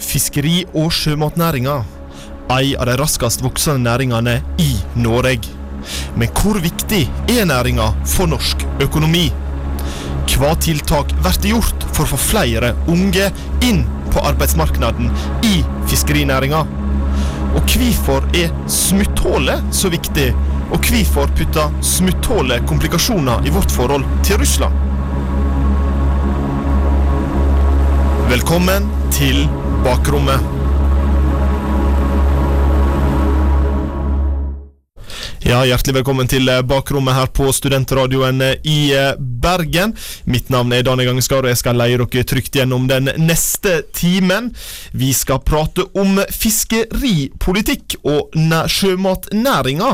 Fiskeri- og sjømatnæringa. Ei av de raskest voksende næringene i Norge. Men hvor viktig er næringa for norsk økonomi? Hva tiltak blir gjort for å få flere unge inn på arbeidsmarkedet i fiskerinæringa? Og hvorfor er smutthullet så viktig, og hvorfor putter smutthullet komplikasjoner i vårt forhold til Russland? Velkommen til Bakrommet. Ja, Hjertelig velkommen til eh, bakrommet her på Studentradioen eh, i eh, Bergen. Mitt navn er Daniel Gangskar, og jeg skal leie dere trygt gjennom den neste timen. Vi skal prate om fiskeripolitikk og sjømatnæringa.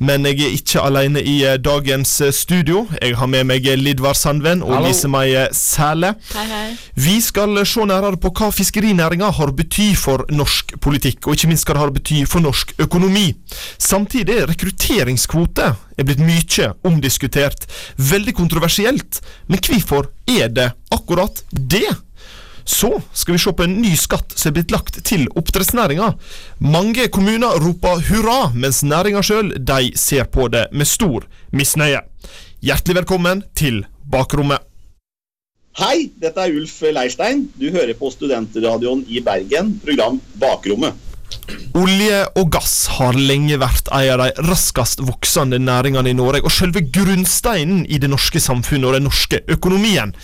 Men jeg er ikke alene i dagens studio. Jeg har med meg Lidvar Sandven og Hallo. Lise Mai Sæle. Hei, hei. Vi skal se nærmere på hva fiskerinæringa har bety for norsk politikk, og ikke minst hva det har bety for norsk økonomi. Samtidig rekruttering parkeringskvote er blitt mye omdiskutert. Veldig kontroversielt. Men hvorfor er det akkurat det? Så skal vi se på en ny skatt som er blitt lagt til oppdrettsnæringa. Mange kommuner roper hurra, mens næringa sjøl ser på det med stor misnøye. Hjertelig velkommen til Bakrommet. Hei, dette er Ulf Leirstein. Du hører på Studentradioen i Bergen, program Bakrommet. Olje og gass har lenge vært en av de raskest voksende næringene i Norge, og selve grunnsteinen i det norske samfunnet og den norske økonomien.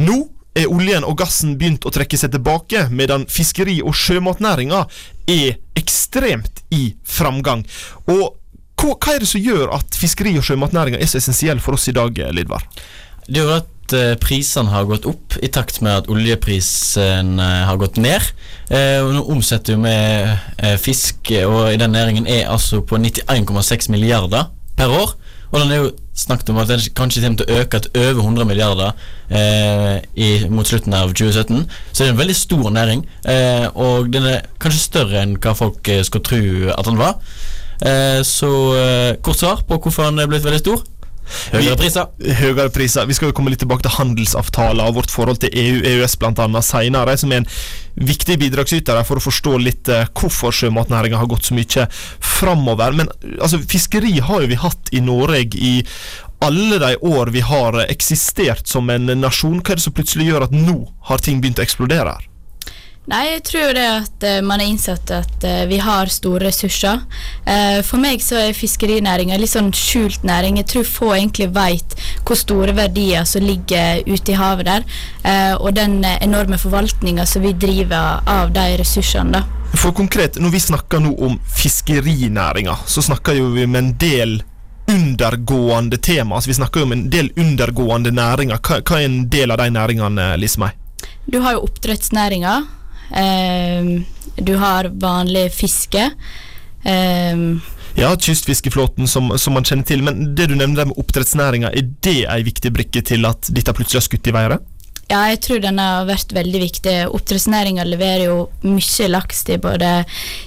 Nå er oljen og gassen begynt å trekke seg tilbake, medan fiskeri- og sjømatnæringa er ekstremt i framgang. Og hva, hva er det som gjør at fiskeri- og sjømatnæringa er så essensiell for oss i dag, Lidvar? Det jo at Eh, prisene har gått opp i takt med at oljeprisen eh, har gått ned. Eh, og nå omsetter vi fisk, og i den næringen er altså på 91,6 milliarder per år. Og den er jo snakket om at den kanskje kommer til å øke til over 100 milliarder eh, i, mot slutten av 2017. Så det er en veldig stor næring, eh, og den er kanskje større enn hva folk skulle tro at den var. Så kort svar på hvorfor den er blitt veldig stor. Høyere priser. Høyere priser. Vi skal jo komme litt tilbake til handelsavtaler og vårt forhold til EU, EØS bl.a. senere, som er en viktig bidragsyter for å forstå litt eh, hvorfor sjømatnæringa har gått så mye framover. Men altså, fiskeri har jo vi hatt i Norge i alle de år vi har eksistert som en nasjon. Hva er det som plutselig gjør at nå har ting begynt å eksplodere her? Nei, jeg tror det at uh, man har innsett at uh, vi har store ressurser. Uh, for meg så er fiskerinæringa litt sånn skjult næring. Jeg tror få egentlig vet hvor store verdier som ligger ute i havet der. og den enorme forvaltninga som vi driver av de ressursene. da. For konkret, når vi snakker nå om fiskerinæringa, så snakker jo vi om en del undergående tema. Altså, vi snakker jo om en del undergående næringer. Hva, hva er en del av de næringene, Lismei? Du har jo oppdrettsnæringa, du har vanlig fiske. Um, ja, kystfiskeflåten som, som, man kjenner til. Men det du nevner med oppdrettsnæringa, er det ei viktig brikke til at dette plutselig har skutt i været? Ja, jeg tror den har vært veldig viktig. Oppdrettsnæringa leverer jo mye laks til både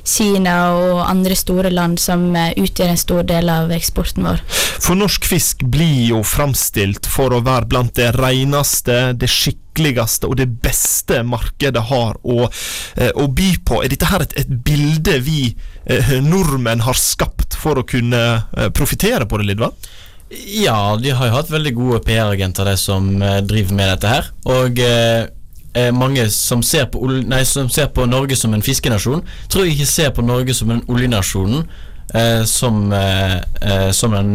Kina og andre store land som eh, utgjør en stor del av eksporten vår. For norsk fisk blir jo framstilt for å være blant det reneste, det skikkeligste og det beste markedet har å, eh, å by på. Er dette her et, et bilde vi eh, nordmenn har skapt for å kunne eh, profitere på det, Lidva? Ja, de har jo hatt veldig gode PR-agenter, de som driver med dette her. Og eh, mange som ser, på, nei, som ser, på, Norge som en fiskenasjon, tror jeg ikke ser på Norge som en oljenasjon. Eh, som, eh, som den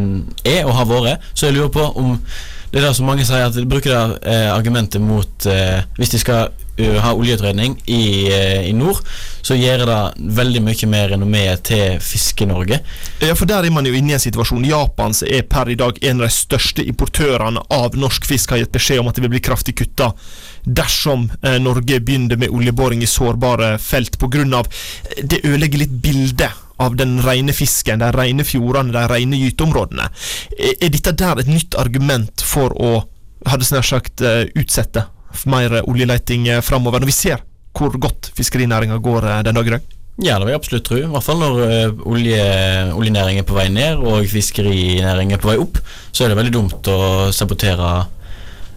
er og har vært. Så jeg lurer på om det er det som mange sier, at de bruker det argumentet mot Hvis de skal uh, ha oljeutredning i, eh, i, nord, så gjør det veldig mye mer renommé til Fiske-Norge. Ja, for der er man jo inne i en situasjon. Japan er per i dag en av de største importørene av norsk fisk, har gitt beskjed om at det vil bli kraftig kutta dersom eh, Norge begynner med oljeboring i sårbare felt, pga. det ødelegger litt bildet av den rene fisken, de rene fjordene, de rene gyteområdene. Er, er dette der et nytt argument for å hadde snart sagt utsette mer oljeleting eh, framover, når vi ser hvor godt fiskerinæringa går eh, den dag i dag? Ja, det vil jeg absolutt tro. I hvert fall når olje, oljenæringen er på vei ned og fiskerinæringen er på vei opp, så er det veldig dumt å sabotere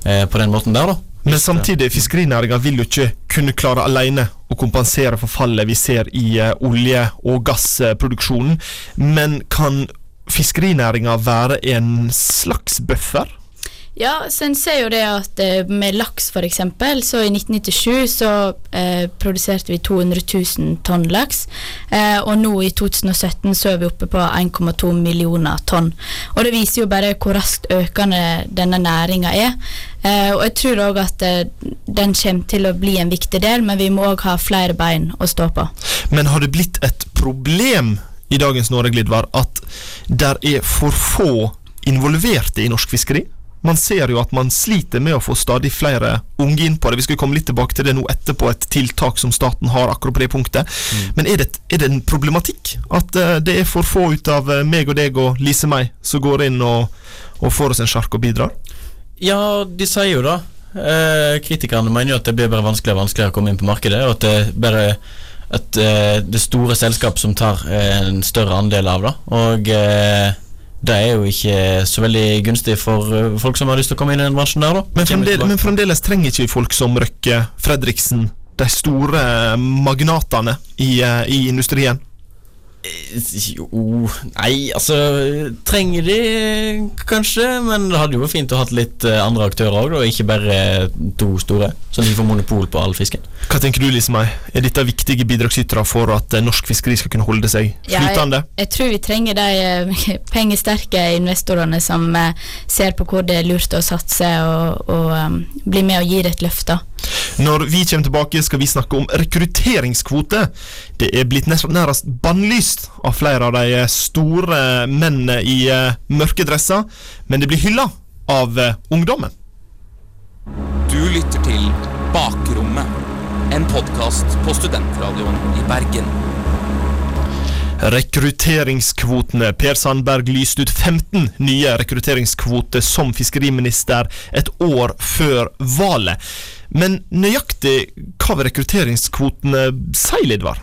eh, på den måten der, da. Men samtidig, fiskerinæringa vil jo ikke kunne klare alene å kompensere for fallet vi ser i eh, olje- og gassproduksjonen, men kan fiskerinæringa være en slags buffer? Ja, så en ser jo det at eh, med laks eksempel, så i 1997 så eh, produserte vi 200 000 tonn laks, eh, og nå i 2017 så er vi oppe på 1,2 millioner tonn. Og det viser jo bare hvor raskt økende denne næringa er. Eh, og jeg tror òg at eh, den kommer til å bli en viktig del, men vi må òg ha flere bein å stå på. Men har det blitt et problem i dagens Norge, Glidvar, at der er for få involverte i norsk fiskeri? Man ser jo at man sliter med å få stadig flere unge inn på det. Vi skal komme litt tilbake til det nå etterpå, et tiltak som staten har akkurat på det punktet. Men er det, er det en problematikk at eh, det er for få ut av eh, meg og deg og Lise meg som går inn og, og får oss en sjark og bidrar? Ja, de sier jo da eh, Kritikerne mener jo at det blir bare vanskeligere og vanskeligere å komme inn på markedet, og at det bare at eh, det store selskap som tar en større andel av det. Og eh, det er jo ikke så veldig gunstig for eh, folk som har lyst til å komme inn i den bransjen der, da. Men, fremdeles, men fremdeles trenger ikke vi folk som Røkke, Fredriksen, de store magnatene i, eh, i industrien. Jo Nei, altså Trenger de kanskje, men det hadde jo vært fint å ha litt eh, andre aktører òg, og ikke bare to store. Så de får monopol på all fisken. Hva tenker du, Lise Mai? Er dette viktige bidragsytere for at eh, norsk fiskeri skal kunne holde seg Ja, flytende? jeg, jeg tror vi trenger de eh, pengesterke investorene som eh, ser på hvor det er lurt å satse, og, og um, bli med og gi det et løft. da. Når vi kommer tilbake, skal vi snakke om rekrutteringskvote. Det er blitt nærmest bannlyst av flere av de store mennene i eh, mørke dresser, men det blir hylla av eh, ungdommen. Du lytter til Bakrommet, en podkast på Studentradioen i Bergen. Rekrutteringskvotene. Per Sandberg lyste ut 15 nye rekrutteringskvoter som fiskeriminister et år før valget. Men nøyaktig hva rekrutteringskvotene si, Lidvar?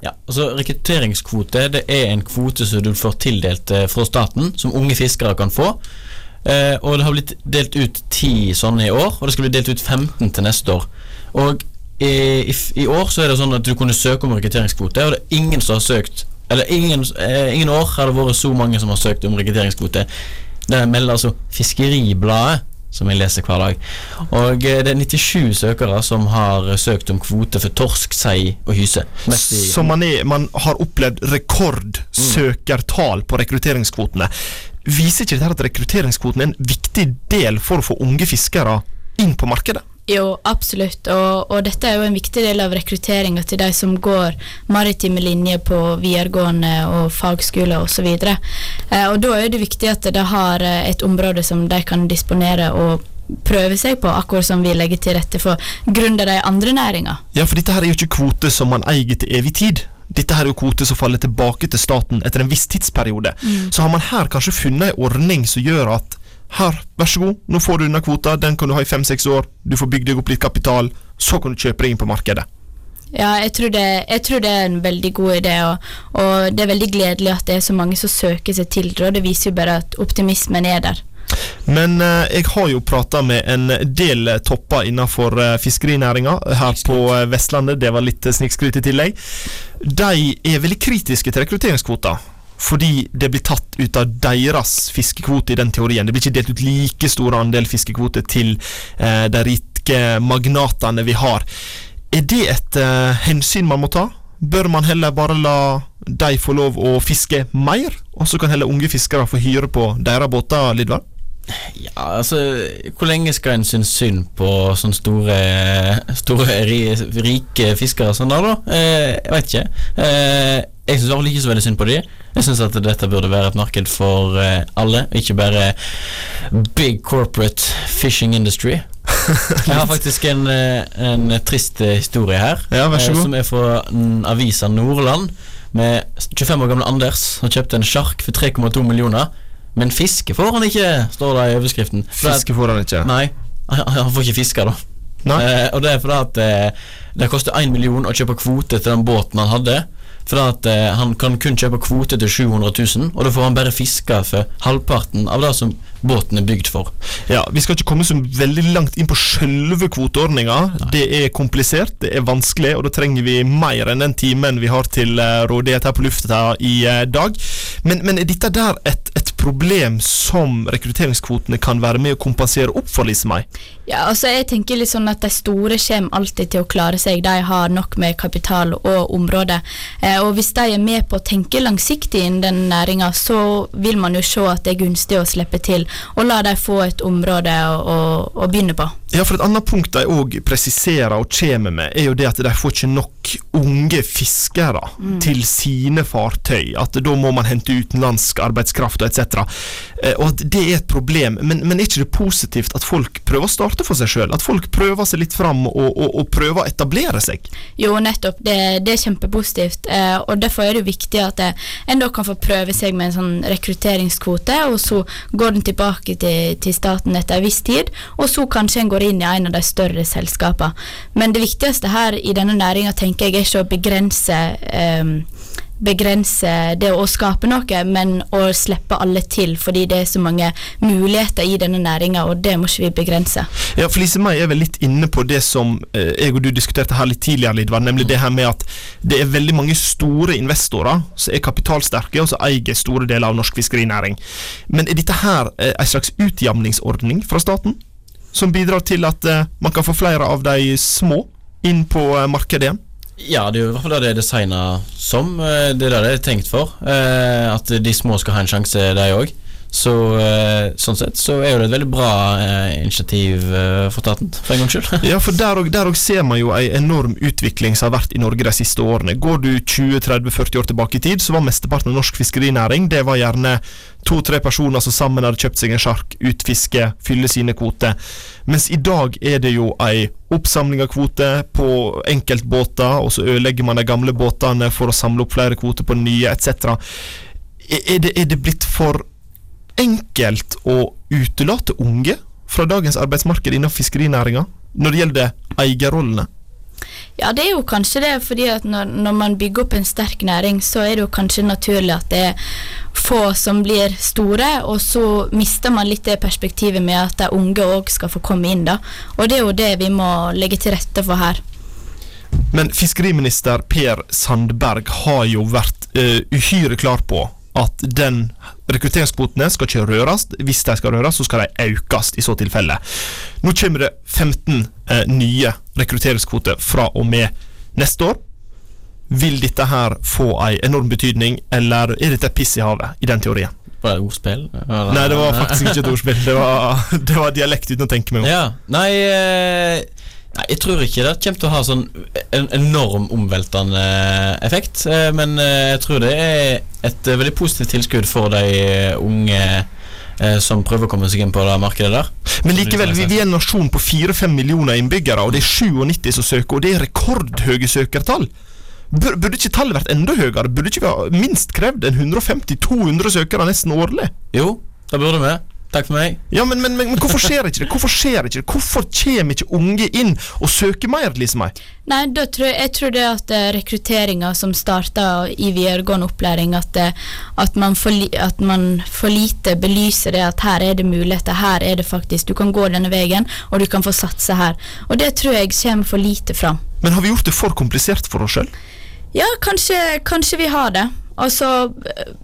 Ja, altså Rekrutteringskvote det er en kvote som du får tildelt eh, fra staten, som unge fiskere kan få. Eh, og Det har blitt delt ut ti sånne i år, og det skal bli delt ut 15 til neste år. Og i, i, I år så er det sånn at du kunne søke om rekrutteringskvote, og det er ingen som har søkt Eller ingen, eh, ingen år har det vært så mange som har søkt om rekrutteringskvote. Det melder altså Fiskeribladet, som jeg leser hver dag. Og eh, det er 97 søkere som har søkt om kvote for torsk, sei og hyse. Så man, er, man har opplevd rekordsøkertall på rekrutteringskvotene. Viser ikke dette at rekrutteringskvoten er en viktig del for å få unge fiskere inn på markedet? Jo, absolutt. Og, og dette er jo en viktig del av rekrutteringa til de som går maritime linjer på videregående og fagskoler osv. Eh, og da er det viktig at de har eh, et område som de kan disponere og prøve seg på, akkurat som vi legger til rette for gründere de andre næringer. Ja, for dette her er jo ikke kvote som man eier til evig tid. Dette her er jo kvote som faller tilbake til staten etter en viss tidsperiode. Så har man her kanskje funnet en ordning som gjør at her, vær så god, nå får du denne kvota, den kan du ha i fem-seks år, du får bygd deg opp litt kapital, så kan du kjøpe deg inn på markedet. Ja, jeg tror, det, jeg tror det er en veldig god idé, og, og det er veldig gledelig at det er så mange som søker seg til det, og det viser jo bare at optimismen er der. Men eh, jeg har jo prata med en del topper innenfor eh, fiskerinæringa her på eh, Vestlandet. Det var litt snikskryt i tillegg. De er veldig kritiske til rekrutteringskvoter. Fordi det blir tatt ut av deres fiskekvote i den teorien. Det blir ikke delt ut like stor andel fiskekvote til eh, de rike magnatene vi har. Er det et eh, hensyn man må ta? Bør man heller bare la de få lov å fiske mer, og så kan heller unge fiskere få hyre på deres båter, Lidvard? Ja, altså Hvor lenge skal en synes synd på sånne store Store, rike fiskere sånn der, da? Eh, jeg vet ikke. Eh, jeg syns ikke så veldig synd på de. Jeg syns at dette burde være et marked for uh, alle, ikke bare big corporate fishing industry. Jeg har faktisk en, eh, en trist historie her, Ja, eh, som er fra avisa Nordland. Med 25 år gamle Anders som kjøpte en sjark for 3,2 millioner. Men fiske får han ikke, står det i overskriften. Fiske får han ikke. Nei, han, får ikke fiske, da. Eh, og det er fordi at eh, det koster 1 million å kjøpe kvote til den båten han hadde. Fordi at eh, han kan kun kjøpe kvote til 700 000, og da får han bare fiske for halvparten av det som båten er bygd for. Ja, Vi skal ikke komme så veldig langt inn på selve kvoteordninga. Det er komplisert, det er vanskelig, og da trenger vi mer enn den timen vi har til eh, rådighet her på lufta i eh, dag. Men, men er dette der et, et problem som rekrutteringskvotene kan være med å kompensere opp for, Lise May? Ja, altså jeg tenker litt sånn at De store kommer alltid til å klare seg. De har nok med kapital og område. Eh, og Hvis de er med på å tenke langsiktig innen den næringa, så vil man jo se at det er gunstig å slippe til og la dem få et område å, å, å begynne på. Ja, for Et annet punkt de òg presiserer og kommer med, er jo det at de får ikke nok unge fiskere til sine fartøy. At da må man hente utenlandsk arbeidskraft og etc. Eh, Og at det er et problem. Men, men er ikke det positivt at folk prøver å starte for seg sjøl? At folk prøver seg litt fram og, og, og prøver å etablere seg? Jo, nettopp. Det, det er kjempepositivt. Eh, og Derfor er det viktig at eh, en da kan få prøve seg med en sånn rekrutteringskvote, og så går den tilbake til, til staten etter en viss tid, og så kanskje en går inn i en av de større selskapene. Men det viktigste her i denne næringa tenker jeg er ikke å begrense eh, begrense det å skape noe, men å slippe alle til, fordi det er så mange muligheter i denne næringa, og det må ikke vi begrense. Ja, for Lise May er vel litt inne på det som eh, jeg og du diskuterte her litt tidligere, Lidvar, nemlig det her med at det er veldig mange store investorer som er kapitalsterke, og som eier store deler av norsk fiskerinæring. Men er dette her eh, en slags utjamningsordning fra staten? Som bidrar til at eh, man kan få flere av de små inn på markedet igjen? Ja, det er jo i hvert fall det det er designa som. eh, Det er det det er tenkt for. eh, At de små skal ha en sjanse, de òg. Så eh, sånn sett så er jo det et veldig bra eh, initiativ eh, for staten, for en gangs skyld. Ja, for der òg ser man jo en enorm utvikling som har vært i Norge de siste årene. Går du 20-30-40 år tilbake i tid, så var mesteparten av norsk fiskerinæring det var gjerne to-tre personer som sammen hadde kjøpt seg en sjark, utfiske, fylle sine kvoter. Mens i dag er det jo ei oppsamling av kvoter på enkeltbåter, og så ødelegger man de gamle båtene for å samle opp flere kvoter på nye, etc. Er er det blitt for enkelt å utelate unge fra dagens arbeidsmarked innen fiskerinæringa når det gjelder eierrollene? Ja, det er jo kanskje det, fordi at når, når man bygger opp en sterk næring, så er det jo kanskje naturlig at det er få som blir store, og så mister man litt det perspektivet med at de unge òg skal få komme inn, da. Og det er jo det vi må legge til rette for her. Men fiskeriminister Per Sandberg har jo vært uh, uhyre klar på at den rekrutteringskvotene skal ikke røres. Hvis de skal røres, så skal de økes i så tilfelle. Nå kommer det 15 eh, nye rekrutteringskvoter fra og med neste år. Vil dette her få en enorm betydning, eller er dette piss i havet, i den teorien? Var det et ordspill? Nei, det var faktisk ikke et ordspill. Det var, det var dialekt uten å tenke meg om. Ja, nei, eh, nei Jeg tror ikke det kommer til å ha sånn en enorm omveltende effekt. eh, Men eh, jeg tror det er et eh, veldig positivt tilskudd for de unge eh, som prøver å komme seg inn på det markedet der. Men likevel, vi, vi er en nasjon på 4-5 millioner innbyggere, og det er 97 som søker, og det er rekordhøye søkertall. Burde ikke tallet vært enda høyere? Burde ikke vi ha minst krevd en 150-200 søkere nesten årlig? Jo, det burde vi. Takk for meg. Ja, men, men, men, men hvorfor skjer ikke det? Hvorfor skjer ikke det? Hvorfor kommer ikke unge inn og søker mer, Lise May? Nei, da tror jeg, jeg tror det at eh, rekrutteringa som starta i videregående opplæring, at, eh, at, man for, at man for lite belyser det at her er det muligheter, her er det faktisk Du kan gå denne veien, og du kan få satse her. Og det tror jeg kommer for lite fram. Men har vi gjort det for komplisert for oss sjøl? Ja, kanskje, kanskje vi har det. Altså,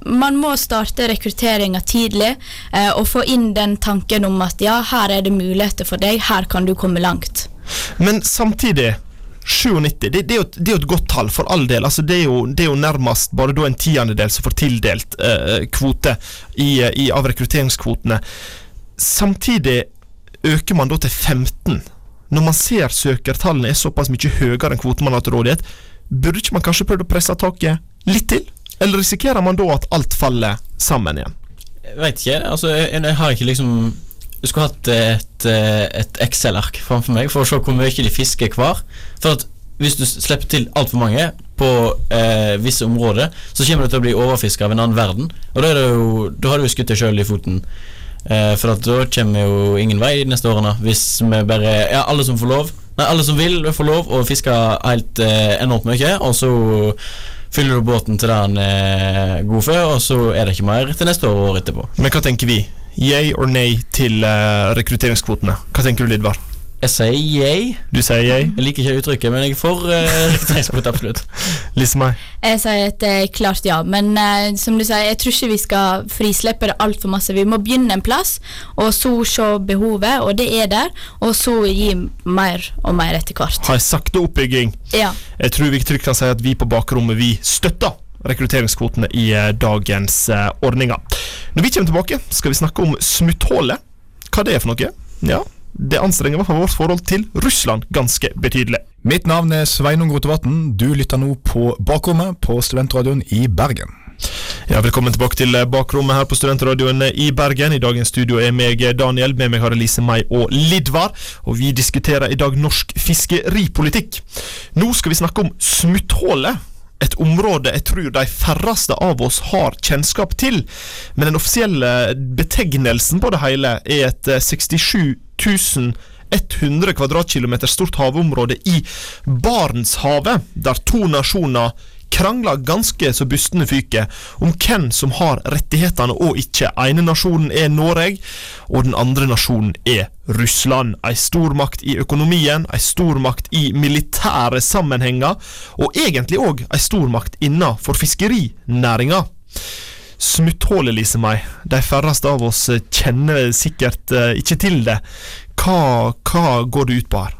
Man må starte rekrutteringa tidlig eh, og få inn den tanken om at ja, her er det muligheter for deg, her kan du komme langt. Men samtidig 97, det, det, er jo, et- det er jo et godt tall, for all del. Altså, det, er jo, det er jo nærmest bare da en tiendedel som får tildelt eh, kvote i, i, av rekrutteringskvotene. Samtidig øker man da til 15. Når man ser søkertallene er såpass mye høyere enn kvoten man har til rådighet, burde ikke man kanskje prøvd å presse taket litt til? Eller risikerer man da at alt faller sammen igjen? Jeg veit ikke. Altså, jeg, jeg har ikke liksom Jeg skulle hatt et, eh, et Excel-ark framfor meg for å se hvor mye de fisker hver. For at hvis du slipper til altfor mange på eh, visse områder, så kommer du til å bli overfiska av en annen verden. Og da, jo, da har du jo skutt deg sjøl i foten. Eh, for at da kommer jo ingen vei de neste årene. Hvis vi bare Ja, alle som får lov, Nei, alle som vil, får lov å fiske helt eh, enormt mye, og så fyller du båten til det han er god for, og så er det ikke mer til neste år og året etterpå. Men hva tenker vi? Yay or nay til eh, rekrutteringskvotene? Hva tenker du, Lidvar? Jeg sier yay. Du sier yay. Jeg liker ikke uttrykket, men jeg er for uh, rekrutteringskvote, absolutt. Lise meg. Jeg sier et uh, klart ja, men uh, som du sier, jeg tror ikke vi skal frislippe det altfor masse. Vi må begynne en plass, og så se behovet, og det er der, og så gi mer og mer etter hvert. Ha en sakte oppbygging. Ja. Jeg tror vi trygt kan si at vi på bakrommet vi støtter rekrutteringskvotene i eh, dagens eh, ordninger. Når vi kommer tilbake, skal vi snakke om smutthullet. Hva det er for noe? Ja, det anstrenger i hvert fall vårt forhold til Russland ganske betydelig. Mitt navn er Sveinung Rotevatn. Du lytter nå på Bakrommet på Studentradioen i Bergen. Ja, Velkommen tilbake til bakrommet her på Studentradioen i Bergen. I dagens studio er meg Daniel, med meg har Elise May og Lidvar. Og vi diskuterer i dag norsk fiskeripolitikk. Nå skal vi snakke om smutthullet. Et område jeg tror de færreste av oss har kjennskap til. Men den offisielle betegnelsen på det hele er et eh, 67 100 kvadratkilometer stort havområde i Barentshavet, der to nasjoner krangler ganske så bustene fyker om hvem som har rettighetene og ikke. ene nasjonen er Norge, og den andre nasjonen er Russland. Ei stormakt i økonomien, ei stormakt i militære sammenhenger, og egentlig òg ei stormakt innenfor fiskerinæringa. Smutthullet, Lise Mai. De færreste av oss kjenner sikkert eh, ikke til det. Hva, hva går det ut på her?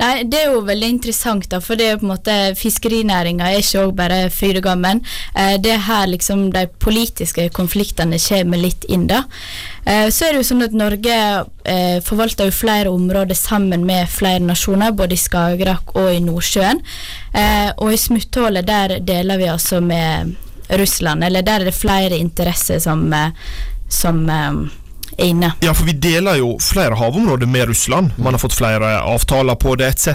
Nei, Det er jo veldig interessant, da, for det er på en måte fiskerinæringa er ikke også bare fyregammen. Eh, det er her liksom de politiske konfliktene kommer litt inn. da. Eh, så er det jo sånn at Norge eh, forvalter jo flere områder sammen med flere nasjoner, både i Skagerrak og i Nordsjøen. Eh, og i smutthullet der deler vi altså med Russland, eller der er det flere interesser som, eh, som eh, er inne. Ja, for vi deler jo flere havområder med Russland. Man har fått flere avtaler på det, etc.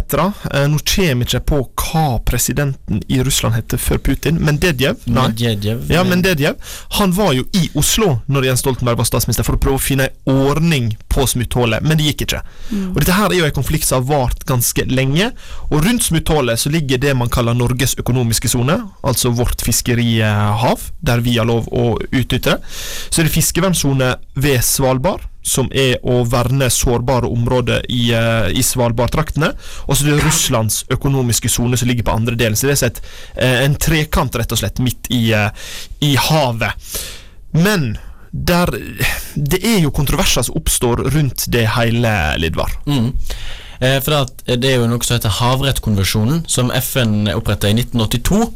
Eh, nå kommer jeg ikke på hva presidenten i Russland heter før Putin. Medvedev? Nei. Medvedev. Ja, Medvedev. Han var jo i Oslo når Jens Stoltenberg var statsminister for å prøve å finne en ordning på smutthullet, men det gikk ikke. Og Dette her er jo en konflikt som har vart ganske lenge. Og rundt smutthullet så ligger det man kaller Norges økonomiske sone, altså vårt fiskerihav, der vi har lov å utnytte. Så er det fiskevernssone ved Svalbard, som er å verne sårbare områder i, uh, i Svalbardtraktene. Og så er det Russlands økonomiske sone som ligger på andre delen. Så det er sett, uh, en trekant, rett og slett, midt i, uh, i havet. Men der, det er jo kontroverser som oppstår rundt det hele, Lidvar. Mm. Eh, for det er jo noe som heter Havrettkonvensjonen, som FN oppretta i 1982.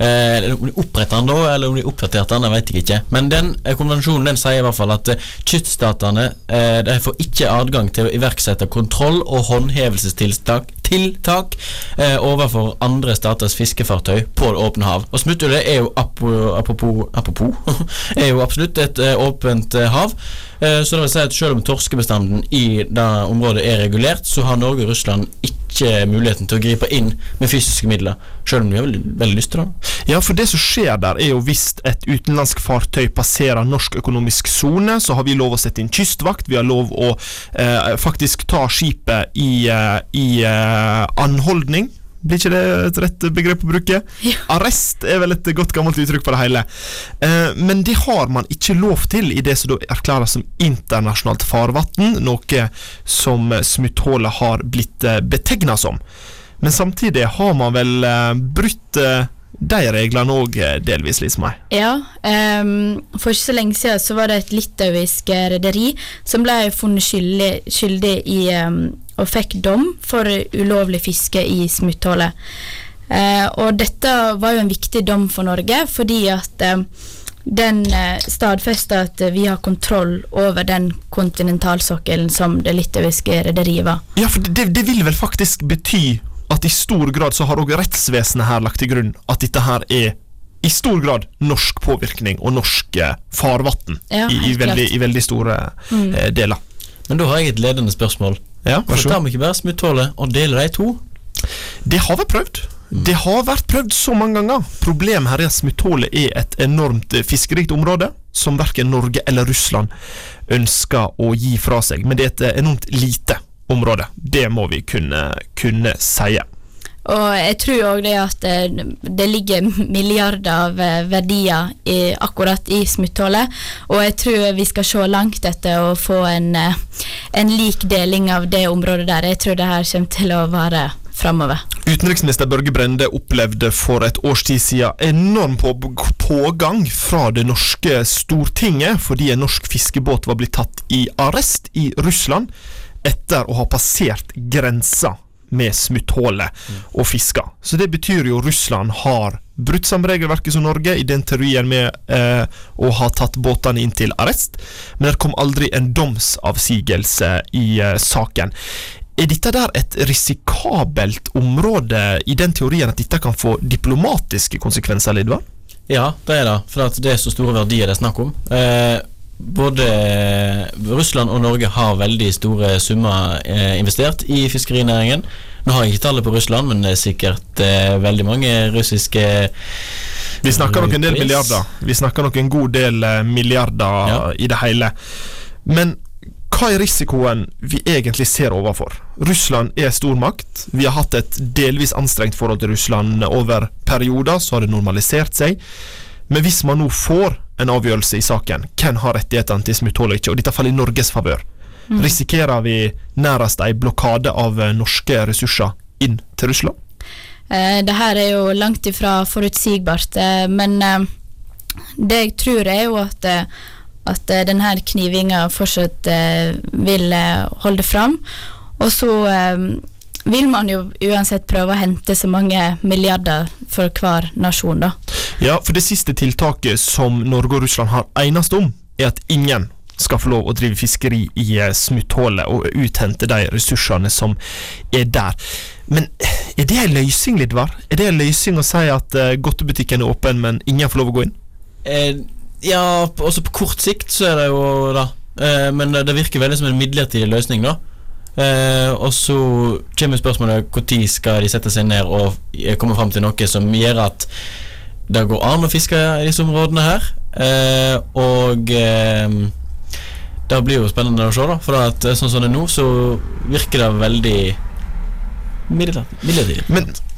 Eh, om de oppretta den da, eller om de oppdaterte den, det vet jeg ikke. Men den eh, konvensjonen den sier i hvert fall at eh, eh, de får ikke adgang til å iverksette kontroll- og håndhevelsestiltak tiltak, eh, overfor andre staters fiskefartøy på det åpne hav. Og smutthullet er jo apropos, apropos er jo absolutt et eh, åpent hav. Så det vil si at selv om torskebestanden i det området er regulert, så har Norge og Russland ikke muligheten til å gripe inn med fysiske midler, selv om de har veldig, veldig lyst til det. Ja, for det som skjer der, er jo hvis et utenlandsk fartøy passerer norsk økonomisk sone, så har vi lov å sette inn kystvakt. Vi har lov å eh, faktisk ta skipet i, eh, i eh, anholdning. Blir ikke det et rett begrep å bruke? Ja. Arrest er vel et godt gammelt uttrykk for det hele. Eh, men det har man ikke lov til i det som da erklæres som internasjonalt farvann, noe som smutthullet har blitt eh, betegna som. Men samtidig har man vel eh, brutt eh, de reglene òg, delvis, Lismai. Ja, um, for ikke så lenge siden så var det et litauisk eh, rederi som ble funnet skyldig, skyldig i um, og fikk dom for ulovlig fiske i smutthullet. Uh, og dette var jo en viktig dom for Norge, fordi at uh, den uh, stadfesta at vi har kontroll over den kontinentalsokkelen som det litauiske rederiet var. Ja, for det, det vil vel faktisk bety at i stor grad så har òg rettsvesenet her lagt til grunn at dette her er i stor grad norsk påvirkning og norsk eh, farvann Ja, i, i, veldig, i veldig store Mm. eh, deler. Men da har jeg et ledende spørsmål. Ja, Hvorfor tar vi ikke bare smutthullet og deler de to? Det har vært prøvd. Det har vært prøvd så mange ganger. Problemet her er at smutthullet er et enormt eh, fiskerikt område som verken Norge eller Russland ønsker å gi fra seg. Men det er et eh, enormt lite området. Det må vi kunne, kunne si. Og jeg tror òg det at det, det ligger milliarder av eh, verdier i, akkurat i smutthullet. Og jeg tror vi skal se langt etter å få en, eh, en lik deling av det området der. Jeg tror det her kommer til å vare framover. Utenriksminister Børge Brende opplevde for et års tid siden enorm på pågang fra det norske Stortinget fordi en norsk fiskebåt var blitt tatt i arrest i Russland etter å ha passert grensa med smutthullet og fiska. Så det betyr jo Russland har brutt samme regelverket som Norge i den teorien med eh, å ha tatt båtene inn til arrest, men det kom aldri en domsavsigelse i eh, saken. Er dette der et risikabelt område i den teorien at dette kan få diplomatiske konsekvenser, Lidvard? Ja, det er det. For det er så store verdier det er snakk om. Eh, både Russland og Norge har veldig store summer eh, investert i fiskerinæringen. Nå har jeg ikke tallet på Russland, men det er sikkert eh, veldig mange russiske Vi snakker nok en del milliarder. Vi snakker nok en god del eh, milliarder ja. i det hele. Men hva er risikoen vi egentlig ser overfor? Russland er stormakt. Vi har hatt et delvis anstrengt forhold til Russland over perioder, så har det normalisert seg. Men hvis man nå får en avgjørelse i saken, hvem har rettighetene til smutthull og ikke, og dette faller i Norges favør, mm. risikerer vi nærmest en blokade av eh, norske ressurser inn til Russland? Eh, det her er jo langt ifra forutsigbart, eh, men eh, det jeg tror er jo at, eh, at eh, denne knivinga fortsatt vil holde fram. Og så vil man jo uansett prøve å hente så mange milliarder for hver nasjon, da. Ja, for det siste tiltaket som Norge og Russland har enest om, er at ingen skal få lov å drive fiskeri i eh, smutthullet og uthente de ressursene som er der. Men er det en løsning, Lidvar? Er det en løsning å si at uh, godtebutikken er åpen, men ingen får lov å gå inn? Eh, ja, også på kort sikt så er det jo da. Eh, men det virker veldig som en midlertidig løsning, da. Eh, og så kommer spørsmålet når skal de sette seg ned og komme fram til noe som gjør at det går an å fiske i disse områdene her. Eh, og eh, det blir jo spennende å se, da. For at, eh, sånn som det er nå, så virker det veldig midlertidig.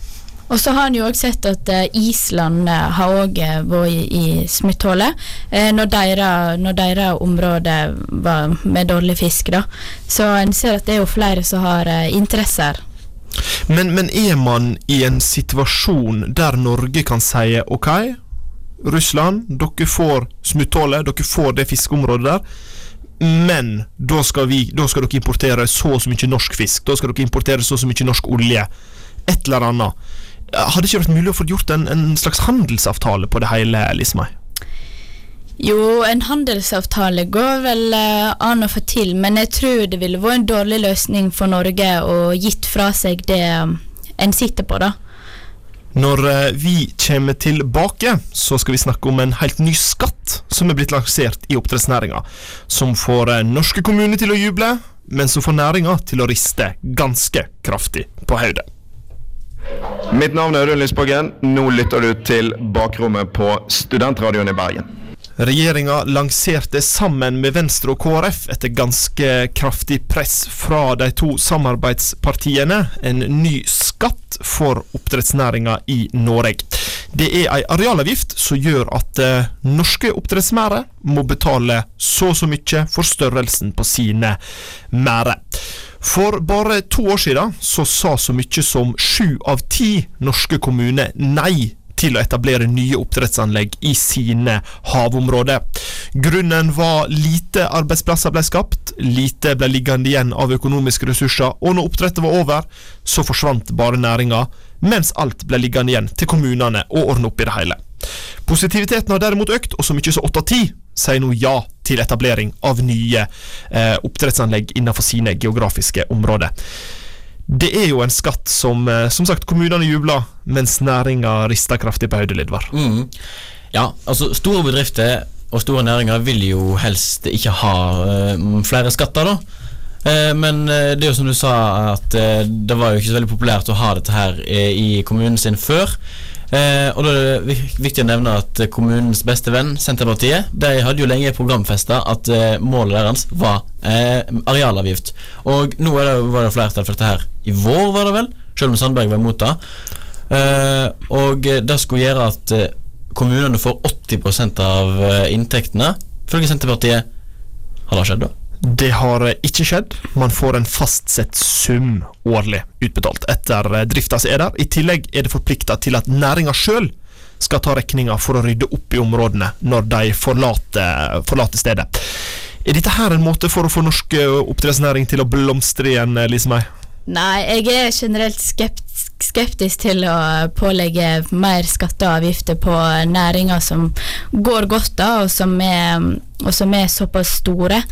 Og så har han jo òg sett at uh, Island uh, har òg uh, vært i, smutthullet når deres område var med dårlig fisk. da. Så en ser at det er jo flere som har interesser. Men, men er man i en situasjon der Norge kan si ok, Russland, dere får smutthullet, dere får det fiskeområdet der. Men da skal, vi, da skal dere importere så og så mye norsk fisk. Da skal dere importere så og så mye norsk olje. Et eller annet. Hadde ikke vært mulig å få gjort en, en slags handelsavtale på det hele, Lismai? Jo, en handelsavtale går vel uh, an å få til, men jeg tror det ville vært en dårlig løsning for Norge å gitt fra seg det um, en sitter på, da. Når uh, vi kommer tilbake, så skal vi snakke om en helt ny skatt som er blitt lansert i oppdrettsnæringa. Som får uh, norske kommuner til å juble, men som får næringa til å riste ganske kraftig på hodet. Mitt navn er Audun Lysbakken. Nå lytter du til Bakrommet på Studentradioen i Bergen. Regjeringa lanserte sammen med Venstre og KrF etter ganske kraftig press fra de to samarbeidspartiene en ny skatt for oppdrettsnæringa i Norge. Det er ei arealavgift som gjør at eh, norske oppdrettsmerder må betale så og så mye for størrelsen på sine merder. For bare to år siden så sa så mye som sju av ti norske kommuner nei til å etablere nye oppdrettsanlegg i sine havområder. Grunnen var lite arbeidsplasser ble skapt, lite ble liggende igjen av økonomiske ressurser, og når oppdrettet var over, så forsvant bare næringa, mens alt ble liggende igjen til kommunene å ordne opp i det hele. Positiviteten har derimot økt, og så mye som åtte av ti sier nå ja til etablering av nye eh, oppdrettsanlegg innenfor sine geografiske områder. Det er jo en skatt som eh, som sagt kommunene jubler, mens næringa rister kraftig på hodet, Lidvar. Mm. Ja, altså store bedrifter og store næringer vil jo helst ikke ha uh, flere skatter, da. Uh, men det er jo som du sa, at det var jo ikke så veldig populært å ha dette her i kommunen sin før. Eh, og da er det viktig å nevne at eh, kommunens beste venn, Senterpartiet, de hadde jo lenge programfesta at eh, målet deres var eh, arealavgift. Og nå det, var det flertall for dette her i vår, var det vel? Selv om Sandberg var imot det. Eh, og eh, det skulle gjøre at kommunene får 80% av inntektene. Ifølge Senterpartiet har det skjedd, da. Det har ikke skjedd. Man får en fastsett sum årlig utbetalt etter drifta som er der. I tillegg er det forplikta til at næringa sjøl skal ta regninga for å rydde opp i områdene når de forlater, forlater stedet. Er dette her en måte for å få norsk oppdrettsnæring til å blomstre igjen, Lise May? Nei, jeg er generelt skept, skeptisk til å pålegge mer skatter og avgifter på næringer som går godt, da, og som er, og som er såpass store.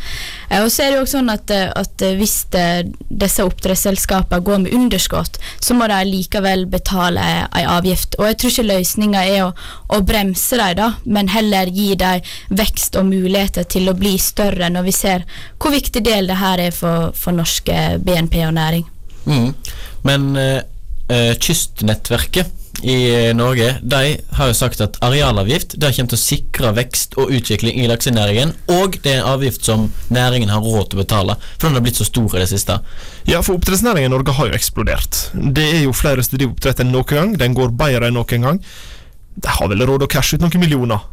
Eh, Og så er det jo også sånn at, eh, at hvis eh, disse oppdrettsselskapene går med underskudd, så må de likevel betale en avgift. Og jeg tror ikke løsninga er å, å bremse dem, da, men heller gi dem vekst og muligheter til å bli større, når vi ser hvor viktig del det her er for, for norske BNP og næring. Mm. Men eh, eh, Kystnettverket i eh, Norge De har jo sagt at arealavgift Det kommer til å sikre vekst og utvikling i laksenæringen, og det er en avgift som næringen har råd til å betale, for den har blitt så stor i det siste. Ja, for oppdrettsnæringen i Norge har jo eksplodert. Det er jo flere som driver oppdrett enn noen gang. Den går bedre enn noen gang. De har vel råd å cashe ut noen millioner.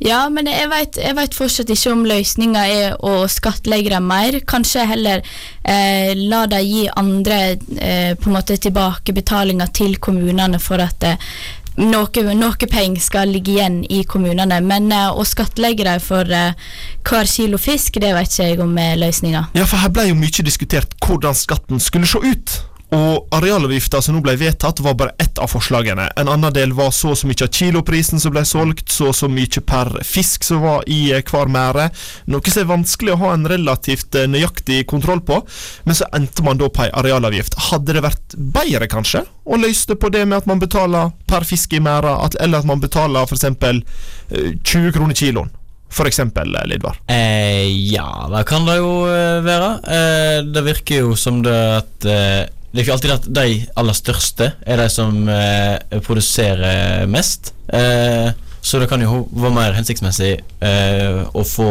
Ja, men jeg vet, jeg vet fortsatt ikke om løsninga er å skattlegge dem mer. Kanskje heller eh, la dem gi andre eh, på en måte tilbakebetalinger til kommunene for at eh, noe, noe penger skal ligge igjen i kommunene. Men eh, å skattlegge dem for eh, hver kilo fisk, det vet ikke jeg om er løsninga. Ja, for her ble jo mye diskutert hvordan skatten skulle se ut. Og arealavgifta som nå ble vedtatt, var bare ett av forslagene. En annen del var så og så mye av kiloprisen som ble solgt, så og så mye per fisk som var i eh, hver mære. Noe som er vanskelig å ha en relativt eh, nøyaktig kontroll på. Men så endte man da på ei arealavgift. Hadde det vært bedre, kanskje, å løse det på det med at man betaler per fisk i merda, eller at man betaler f.eks. Eh, 20 kroner kiloen? For eksempel, eh, Lidvar. Eh, ja, det kan det jo eh, være. Eh, det virker jo som det at eh, Det er ikke alltid at de aller største er de som eh, produserer mest. Eh, så det kan jo være mer hensiktsmessig eh, å få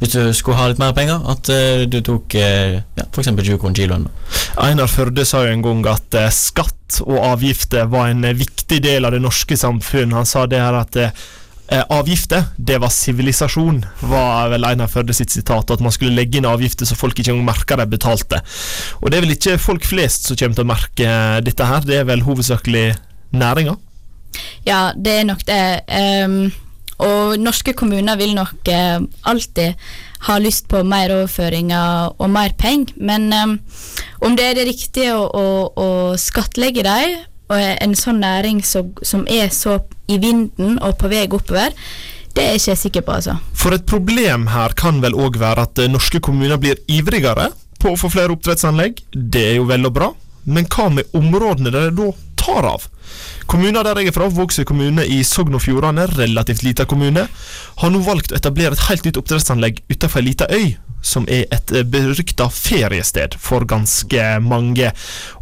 Hvis du skulle ha litt mer penger, at eh, du tok eh, ja, f.eks. 20 kroner kiloen. Einar Førde sa jo en gang at eh, skatt og avgifter var en eh, viktig del av det norske samfunn. Han sa det her at eh, avgifter, det var sivilisasjon, var vel en av Førde sitt sitat. At man skulle legge inn avgifter så folk ikke merka de betalte. Og det er vel ikke folk flest som kommer til å merke eh, dette her, det er vel hovedsakelig næringa. Ja, det er nok det. Um, og norske kommuner vil nok uh, alltid ha lyst på mer overføringer og mer penger, men um, om det er det riktige å, å, å skattlegge dem, og en sånn næring som, som er så i vinden og på vei oppover, det er jeg ikke sikker på, altså. For et problem her kan vel òg være at eh, norske kommuner blir ivrigere på å få flere oppdrettsanlegg. Det er jo vel og bra, men hva med områdene der da tar av? Kommuner der jeg er fra, Vågsøy kommune i Sogn og Fjordane, relativt lita kommune, har nå valgt å etablere et helt nytt oppdrettsanlegg utenfor ei lita øy, som er et eh, berykta feriested for ganske mange.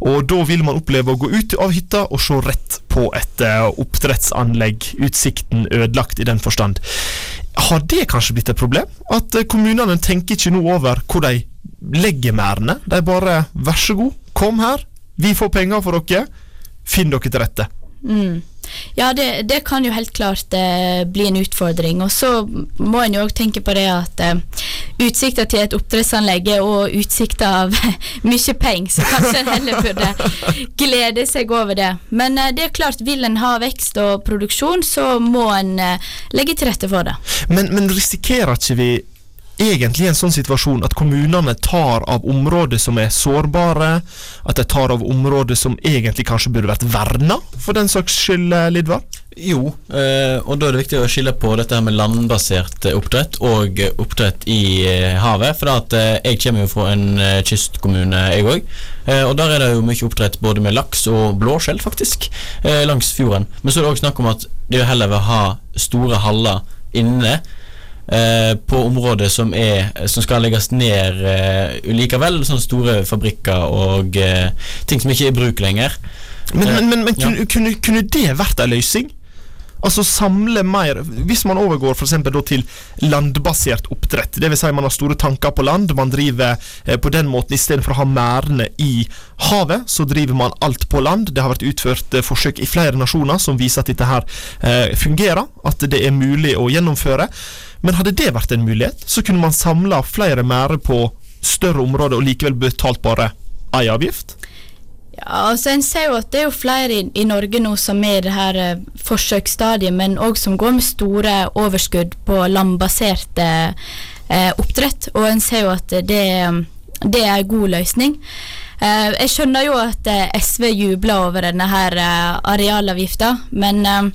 Og da vil man oppleve å gå ut av hytta og se rett på et eh, oppdrettsanlegg, utsikten ødelagt i den forstand. Har det kanskje blitt et problem? At eh, kommunene tenker ikke nå over hvor de legger merdene? De bare 'vær så god, kom her, vi får penger for dere', finn dere til rette. Mm. Ja, det, det kan jo helt klart eh, bli en utfordring. Og så må en jo òg tenke på det at eh, utsikta til et oppdrettsanlegg og utsikta av mye penger, så kanskje en heller burde glede seg over det. Men eh, det er klart, vil en ha vekst og produksjon, så må en eh, legge til rette for det. Men, men risikerer ikke vi egentlig en sånn situasjon at kommunene tar av områder som er sårbare, at de tar av områder som egentlig kanskje burde vært verna, for den saks skyld, eh, Lidvar? Jo, eh, og da er det viktig å skille på dette her med landbasert eh, oppdrett og oppdrett i havet. For at, jeg kommer jo fra en kystkommune, jeg òg. Og der er det jo mye oppdrett både med laks og blåskjell, faktisk, langs fjorden. Men så er det òg snakk om at de heller vil ha store haller inne. Eh, på områder som, er, som skal legges ned eh, likevel, sånne store fabrikker og eh, ting som ikke er i bruk lenger. Men, men, men, men, kunne, ja. kunne, kunne, det vært en løsning? Altså samle mer Hvis man overgår for eksempel da til landbasert oppdrett, dvs. Si man har store tanker på land, man driver eh, på den måten istedenfor å ha merdene i havet, så driver man alt på land. Det har vært utført eh, forsøk i flere nasjoner som viser at dette her eh, fungerer, at det er mulig å gjennomføre. Men hadde det vært en mulighet, så kunne man samla flere merder på større områder og likevel betalt bare ei avgift. Ja, altså En ser jo at det er jo flere i, i Norge nå som er i det her eh, forsøksstadiet, men òg som går med store overskudd på landbaserte eh, eh, oppdrett. Og en ser jo at det, det er en god løsning. Eh, jeg skjønner jo at eh, SV jubler over denne her eh, arealavgifta, men eh,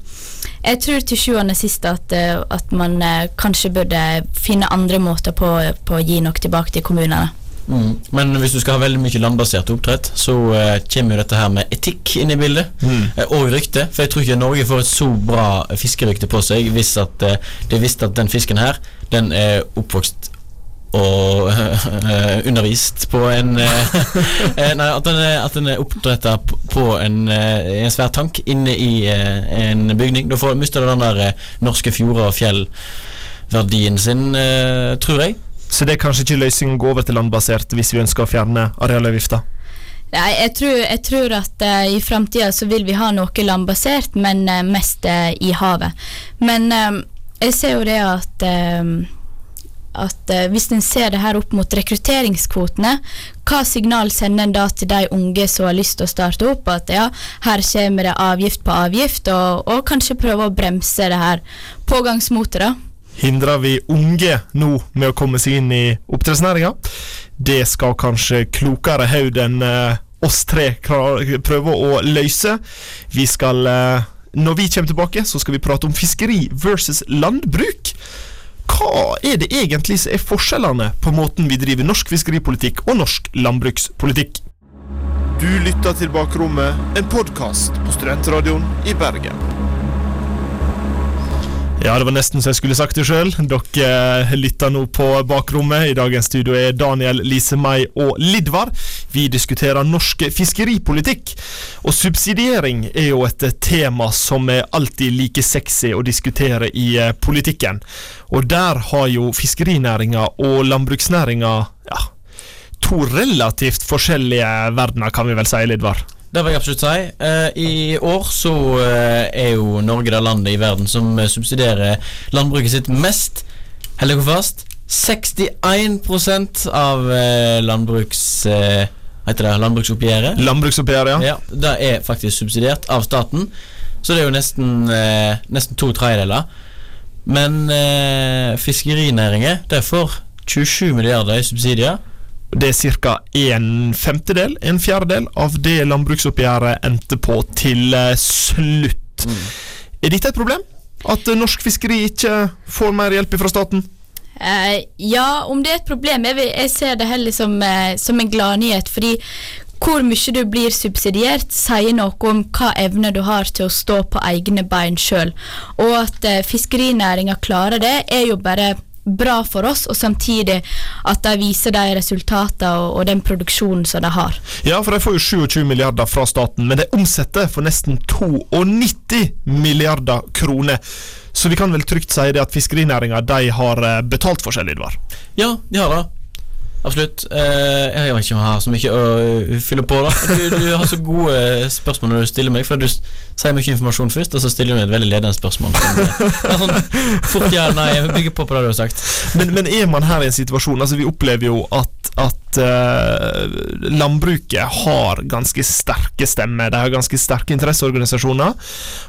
jeg tror til sjuende og sist at, at man kanskje burde finne andre måter på, på å gi noe tilbake til kommunene. Mm. Men hvis du skal ha veldig mye landbasert oppdrett, så eh, kommer jo dette her med etikk inn i bildet. Eh, og rykte. For jeg tror ikke Norge får et så bra fiskerykte på seg hvis at eh, de visste at den fisken her, den er oppvokst og uh, undervist på en eh, eh, Nei, at den er, at den er oppdretta på en, en svær tank inne i en bygning. Da får- mister du den der norske fjorder og fjell-verdien sin, eh, tror jeg. Så det er kanskje ikke løsningen å gå over til landbasert hvis vi ønsker å fjerne arealavgifta. Nei, jeg tror, jeg tror at uh, i framtida så vil vi ha noe landbasert, men uh, mest uh, i havet. Men eh, jeg ser jo det at eh, at eh, hvis en ser det her opp mot rekrutteringskvotene, hva signal sender en da til de unge som har lyst til å starte opp, at ja, her kommer det avgift på avgift, og, og kanskje prøve å bremse det her pågangsmotet, da. Hindrer vi unge nå med å komme seg inn i oppdrettsnæringa? Det skal kanskje klokere hode enn eh, oss tre prøve å løse. Vi skal eh, Når vi kommer tilbake, så skal vi prate om fiskeri versus landbruk. Hva er det egentlig som er forskjellene på måten vi driver norsk fiskeripolitikk og norsk landbrukspolitikk? Du lytter til Bakrommet, en podkast på Studentradioen i Bergen. Ja, det var nesten så jeg skulle sagt det sjøl. Dere eh, lytter nå på Bakrommet. I dagens studio er Daniel, Lise May og Lidvar. Vi diskuterer norsk fiskeripolitikk. Og subsidiering er jo et eh, tema som er alltid like sexy å diskutere i eh, politikken. Og der har jo fiskerinæringa og landbruksnæringa ja, to relativt forskjellige verdener, kan vi vel si, Lidvar. Det vil jeg absolutt si. Eh, I år så er jo Norge det landet i verden som subsidierer landbruket sitt mest. Hold dere fast. 61% av eh, landbruks... Eh, heter det? Landbruksoppgjøret. Landbruksoppgjøret, ja. Ja, det er faktisk subsidiert av staten. Så det er jo nesten, eh, nesten to tredjedeler. Men eh, fiskerinæringen det får 27 milliarder i subsidier. Det er ca. en femtedel, en fjerdedel, av det landbruksoppgjøret endte på til slutt. slutt. Er dette et problem? At eh, norsk fiskeri ikke får mer hjelp fra staten? Eh, ja, om det er et problem Jeg, jeg ser det heller som, eh, som en gladnyhet, fordi hvor mye du blir subsidiert, sier noe om hva evne du har til å stå på egne bein sjøl. Og at eh, fiskerinæringa klarer det, er jo bare bra for oss, og samtidig at de viser de resultatene og, og den produksjonen som de har. Ja, for de får jo 27 milliarder fra staten, men de omsetter for nesten 92 milliarder kroner. Så vi kan vel trygt si det at fiskerinæringa de har betalt betalt seg, Idvar. Ja, de har det. Absolutt. Eh, jeg vet ikke om jeg har så mye å uh, fylle på. da Du, du har så gode eh, spørsmål når du stiller meg, for du sier mye informasjon først, og så stiller du meg et veldig ledende spørsmål. Eh, sånn, fort ja, nei, jeg bygger på på det du har sagt. Men, men er man her i en situasjon Altså Vi opplever jo at, at uh, landbruket har ganske sterke stemmer. De har ganske sterke interesseorganisasjoner.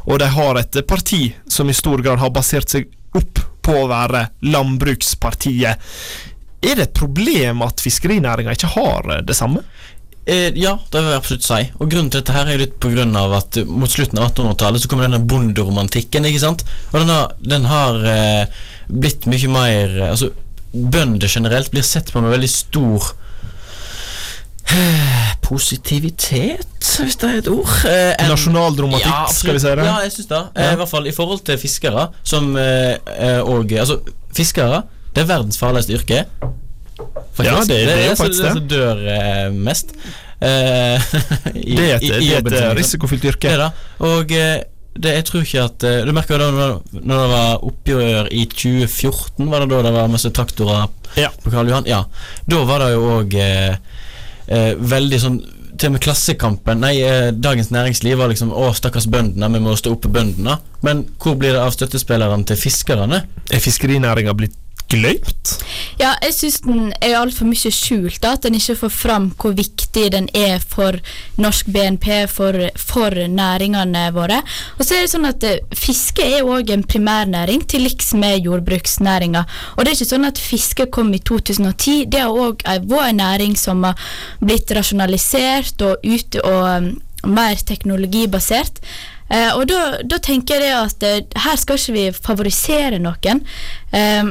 Og de har et parti som i stor grad har basert seg opp på å være landbrukspartiet. Er det et problem at fiskerinæringa ikke har eh, det samme? Eh, ja, det vil jeg absolutt si. Og grunnen til dette her er litt på grunn av at mot slutten av 1800-tallet så kommer denne bonderomantikken, ikke sant? Og den har, den har eh, blitt mye mer eh, Altså, bønder generelt blir sett på med veldig stor eh, positivitet, hvis det er et ord. Eh, Nasjonaldramatikk, Ja, skal vi si det? Ja, jeg syns det. Eh, Ja. I hvert fall i forhold til fiskere, som eh, eh, og Altså, fiskere, det er verdens farligste yrke. Faktisk. Ja, det- det er jo faktisk det. det. som dør eh, mest. Eh, i, Det er et, i- i det er et risikofylt yrke. Det da. Og eh, det, jeg tror ikke at eh, Du merker jo da når, det var oppgjør i 2014, var det da det var masse traktorer Ja. på Karl Johan? Ja. Da var det jo òg eh, eh, veldig sånn til og med Klassekampen Nei, eh, Dagens Næringsliv var liksom 'Å, stakkars bøndene, vi må stå opp for bøndene'. Men hvor blir det av støttespillerne til fiskerne? Er fiskerinæringa blitt glemt? Ja, jeg syns den er altfor mye skjult. da, At den ikke får fram hvor viktig den er for norsk BNP, for, for næringene våre. Og så er det sånn at eh, Fiske er òg en primærnæring, til liks med jordbruksnæringa. Og det er ikke sånn at fiske kom i 2010. Det har òg vært en næring som har blitt rasjonalisert og, ut, og um, mer teknologibasert. Eh, og da, da tenker jeg at eh, her skal ikke vi favorisere noen. Eh,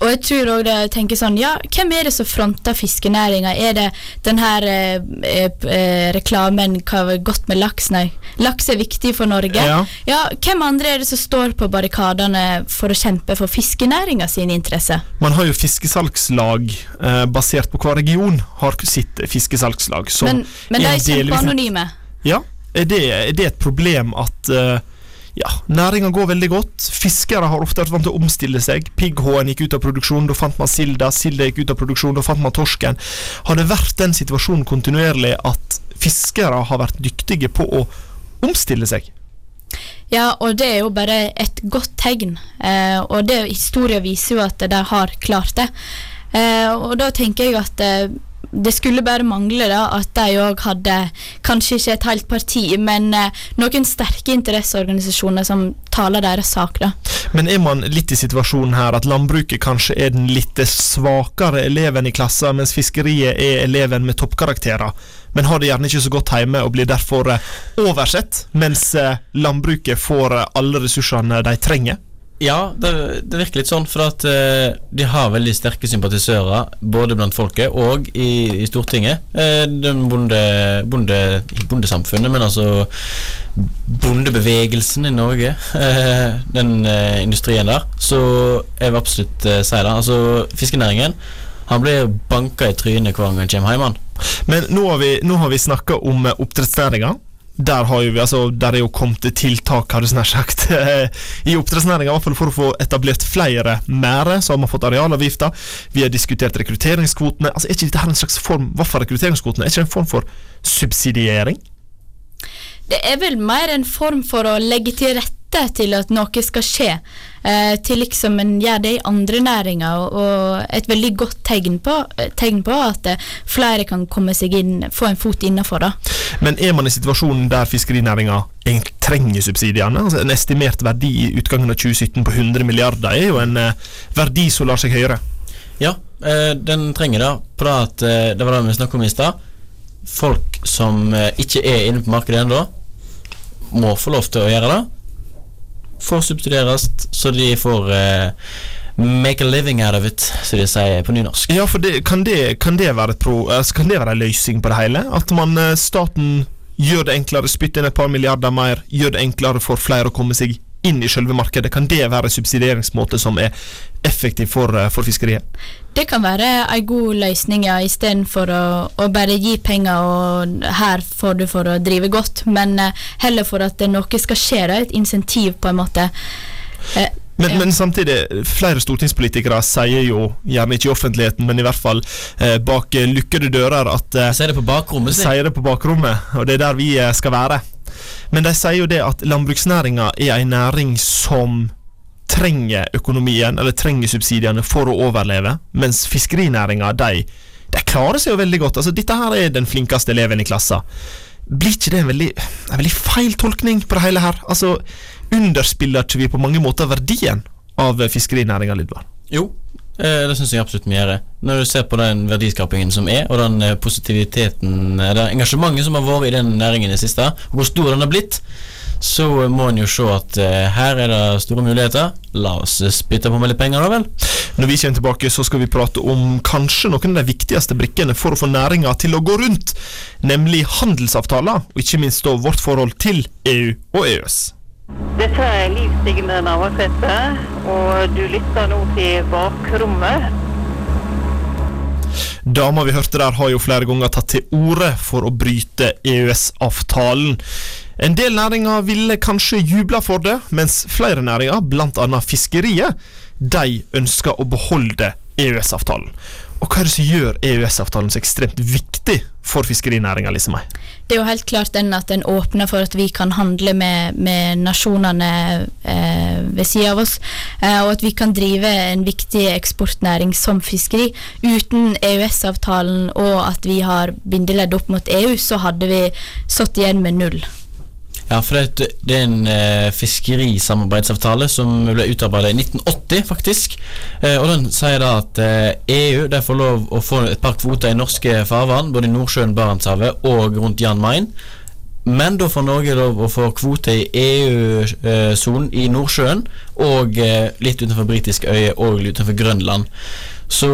og jeg tror også det tenker sånn, ja, hvem er det som fronter fiskenæringa? Er det den her eh, eh, reklamen hva, 'Godt med laks'? Nei, laks er viktig for Norge. Ja. Hvem andre er det som står på barrikadene for å kjempe for fiskenæringa sine interesser? Man har jo fiskesalgslag eh, basert på hver region har sitt fiskesalgslag. Men, men de er kjempeanonyme. Ja, er det, er det et problem at uh, ja, næringa går veldig godt? Fiskere har ofte vært vant til å omstille seg. Pigghåen gikk ut av produksjon, da fant man silda. Silda gikk ut av produksjon, da fant man torsken. Har det vært den situasjonen kontinuerlig at fiskere har vært dyktige på å omstille seg? Ja, og det er jo bare et godt tegn. Eh, og det, historien viser jo at de har klart det. Eh, og da tenker jeg at eh, det skulle bare mangle da at de òg hadde kanskje ikke et helt parti, men eh, noen sterke interesseorganisasjoner som taler deres sak. da. Men er man litt i situasjonen her at landbruket kanskje er den litt svakere eleven i klassen, mens fiskeriet er eleven med toppkarakterer, men har det gjerne ikke så godt hjemme og blir derfor eh, oversett, mens eh, landbruket får eh, alle ressursene de trenger? Ja, det, det virker litt sånn, for at uh, de har veldig sterke sympatisører både blant folket og i, i Stortinget. Uh, bonde, bonde, bondesamfunnet, men altså bondebevegelsen i Norge. uh, den industrien der. Så jeg vil absolutt si det. Altså, fiskenæringen han blir banka i trynet hver gang han kommer hjem. Men nå har vi, nå vi snakka om oppdrettsnæringa. Der, har jo vi, altså, der er jo kommet tiltak har du snart sagt, i oppdrettsnæringa, i hvert fall for å få etablert flere merder. Så har man fått arealavgifter. Vi har diskutert rekrutteringskvotene. Altså, Er ikke dette her en slags form Hvorfor rekrutteringskvotene? Er ikke det en form for subsidiering? Det er vel mer en form for å legge til rette til at noe skal skje, eh, til liksom en gjør det i andre næringer, og, og et veldig godt tegn på, eh, tegn på at eh, flere kan komme seg inn, få en fot innafor. Men er man i situasjonen der fiskerinæringa egentlig trenger subsidiene? Altså En estimert verdi i utgangen av 2017 på 100 milliarder er jo en eh, verdi som lar seg høre. Ja, eh, den trenger det. På det at eh, det var det vi snakket om i stad. Folk som eh, ikke er inne på markedet ennå, må få lov til å gjøre det. Får subsidieres, så de får eh, make a living out of it, som de sier på nynorsk. Ja, for det, kan, det, kan, det være være en løsning på det hele? At man, eh, staten gjør det enklere, spytter inn et par milliarder mer, gjør det enklere for flere å komme seg inn i selve markedet. Kan det være en subsidieringsmåte som er effektiv for, eh, for fiskeriet? Det kan være en god løsning, ja, istedenfor å, å bare gi penger og her får du for å drive godt, men eh, heller for at noe skal skje, da, et insentiv på en måte. Eh, Men, Ja. men samtidig, flere stortingspolitikere sier jo, gjerne ikke i offentligheten, men i hvert fall eh, bak lukkede dører, at eh, sier det på bakrommet, sier det på bakrommet, og det er der vi eh, skal være. Men de sier jo det at landbruksnæringa er en næring som trenger økonomien, eller trenger subsidiene for å overleve, mens fiskerinæringa, de, de klarer seg jo veldig godt. Altså, dette her er den flinkeste eleven i klassa. Blir ikke det en veldig, en veldig feil tolkning på det hele her? Altså, underspiller ikke vi på mange måter verdien av fiskerinæringa, Lydvar? Jo, eh, det syns jeg absolutt vi gjør. Når du ser på den verdiskapingen som er, og den eh, positiviteten, eh, det engasjementet som har vært i den næringen i det siste, og hvor stor den har blitt, så må en jo se at eh, her er det store muligheter. La oss eh, spytte på med litt penger, da vel. Når vi kommer tilbake, så skal vi prate om kanskje noen av de viktigste brikkene for å få næringa til å gå rundt, nemlig handelsavtaler, og ikke minst da vårt forhold til EU og EØS. Dette er Liv Signe Navarsete, og du lytter nå til Bakrommet. Dama vi hørte der har jo flere ganger tatt til orde for å bryte EØS-avtalen. En del næringer ville kanskje jubla for det, mens flere næringer, bl.a. fiskeriet, de ønsker å beholde EØS-avtalen. Og hva er det som gjør EØS-avtalen så ekstremt viktig for fiskerinæringa, Lissemei? Det er jo helt klart den at den åpner for at vi kan handle med, med nasjonene eh, ved siden av oss, eh, og at vi kan drive en viktig eksportnæring som fiskeri. Uten EØS-avtalen og at vi har bindeledd opp mot EU, så hadde vi stått igjen med null. Ja, for det, er en eh, fiskerisamarbeidsavtale som ble utarbeidet i 1980, faktisk. Eh, og den sier da at eh, EU får lov å få et par kvoter i norske farvann, både i Nordsjøen, Barentshavet og rundt Jan Mayen. Men da får Norge lov å få kvote i EU-sonen i Nordsjøen og eh, litt utenfor britisk øye og utenfor Grønland. Så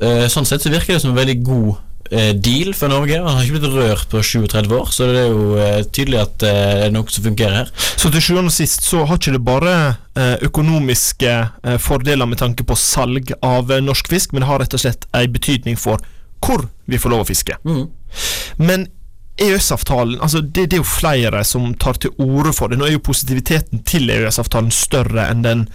eh, sånn sett så virker det som en veldig god eh, deal for Norge. Han har ikke blitt rørt på 37 år, så det er jo eh, tydelig at eh, det er noe som fungerer her. Så til sjuende og sist så har ikke det bare eh, økonomiske eh, fordeler med tanke på salg av eh, norsk fisk, men det har rett og slett en betydning for hvor vi får lov å fiske. Mm. Men EØS-avtalen, altså det, det er jo flere som tar til orde for det. Nå er jo positiviteten til EØS-avtalen større enn den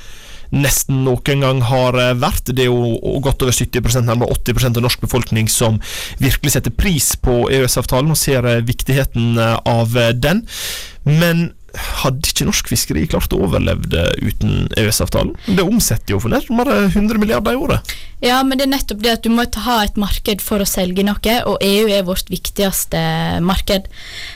nesten noen gang har eh, vært. Det er jo godt over 70% nærmere 80% av norsk befolkning som virkelig setter pris på EØS-avtalen og ser eh, viktigheten eh, av den. Men hadde ikke norsk fiskeri klart å overleve uten EØS-avtalen? Det omsetter jo for nærmere 100 milliarder i året. Ja, men det er nettopp det at du må ha et marked for å selge noe, og EU er vårt viktigste marked.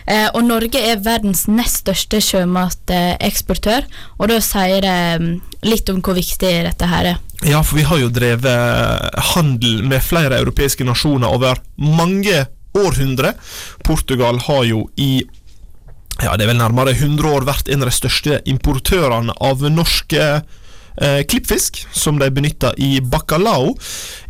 Eh, og Norge er verdens nest største sjømateksportør, og da sier det mm, litt om hvor viktig dette her er. Ja, for vi har jo drevet handel med flere europeiske nasjoner over mange århundre. Portugal har jo i ja, det er vel nærmere 100 år vært en av de største importørene av norsk eh, klippfisk, som de benytter i bacalao.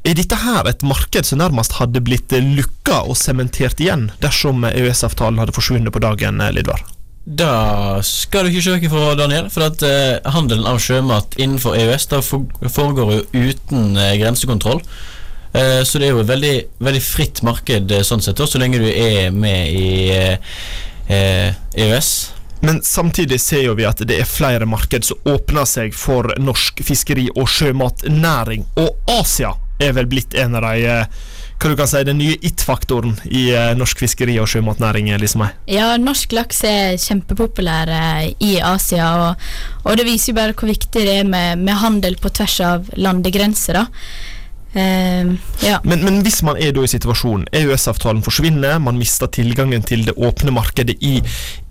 Er dette her et marked som nærmest hadde blitt lukka og sementert igjen dersom EØS-avtalen hadde forsvunnet på dagen, eh, Lidvar? Da skal du ikke se fra, Daniel, for at eh, handelen av sjømat innenfor EØS da foregår jo uten eh, grensekontroll. Eh, så det er jo et veldig, veldig fritt marked eh, sånn sett, også, så lenge du er med i eh, EØS. Men samtidig ser jo vi at det er flere marked som åpner seg for norsk fiskeri- og sjømatnæring. Og Asia er vel blitt en av de eh, hva du kan si, den nye it-faktoren i eh, norsk fiskeri- og sjømatnæring. Liksom. Ja, norsk laks er kjempepopulær eh, i Asia, og, og det viser jo bare hvor viktig det er med, med handel på tvers av landegrenser. da. Eh, ja. Men, men hvis man er da i situasjonen EØS-avtalen forsvinner, man mister tilgangen til det åpne markedet i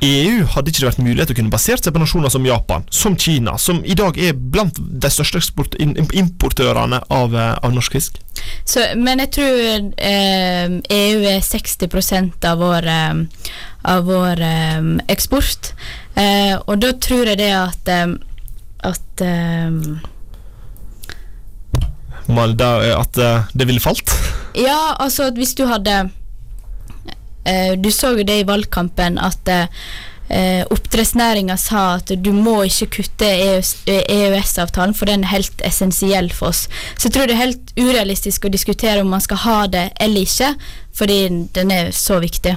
EU, hadde ikke det vært mulighet til å kunne basert seg på nasjoner som Japan, som Kina, som i dag er blant de største importørene av, eh, av norsk fisk? Så, men jeg tror eh, EU er 60% av vår, eh, av vår eh, eksport. Eh, og da tror jeg det at, at Man, da, at eh, det ville falt? Ja, altså hvis du hadde eh, Du så jo det i valgkampen at eh, oppdrettsnæringa sa at du må ikke kutte EØS-avtalen, for den er helt essensiell for oss. Så jeg tror det er helt urealistisk å diskutere om man skal ha det eller ikke, fordi den er så viktig.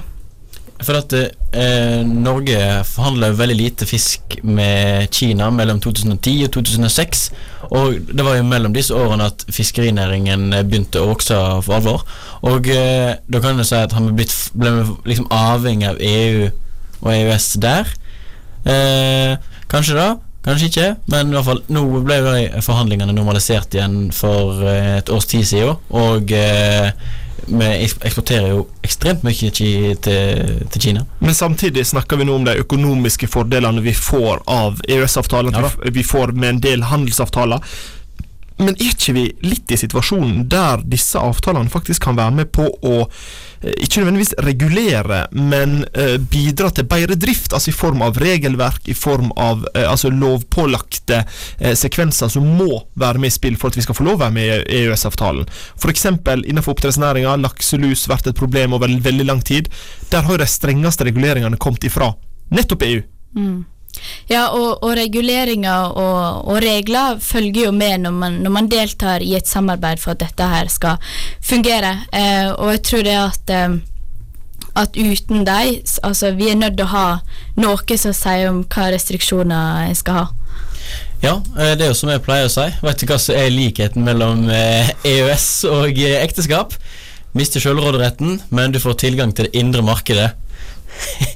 For at eh, Norge forhandla veldig lite fisk med Kina mellom 2010 og 2006. Og det var jo mellom disse årene at fiskerinæringen begynte å vokse for alvor. Og eh, da kan en si at han ble, ble liksom avhengig av EU og EØS der. Eh, kanskje da, kanskje ikke, men i hvert fall nå ble forhandlingene normalisert igjen for eh, et års tid siden. Og eh, vi eksporterer jo ekstremt mye til, til Kina. Men samtidig snakker vi nå om de økonomiske fordelene vi får av EØS-avtalen. Ja vi, vi får med en del handelsavtaler. Men er ikke vi litt i situasjonen der disse avtalene faktisk kan være med på å eh, ikke nødvendigvis regulere, men eh, bidra til bedre drift, altså i form av regelverk, i form av eh, altså lovpålagte sekvenser som må være med i spill for at vi skal få lov å være med i EØS-avtalen. F.eks. innenfor oppdrettsnæringa, lakselus vært et problem over veldig lang tid. Der har jo de strengeste reguleringene kommet ifra nettopp EU. EU. Ja, og, og reguleringer og, og regler følger jo med når man, når man deltar i et samarbeid for at dette her skal fungere. Eh, og jeg tror det at eh, at uten dem, altså vi er nødt til å ha noe som sier om hva restriksjoner jeg skal ha. Ja, eh, det er jo som jeg pleier å si. Vet du hva som er likheten mellom eh, EØS og eh, ekteskap? Mister selvråderetten, men du får tilgang til det indre markedet.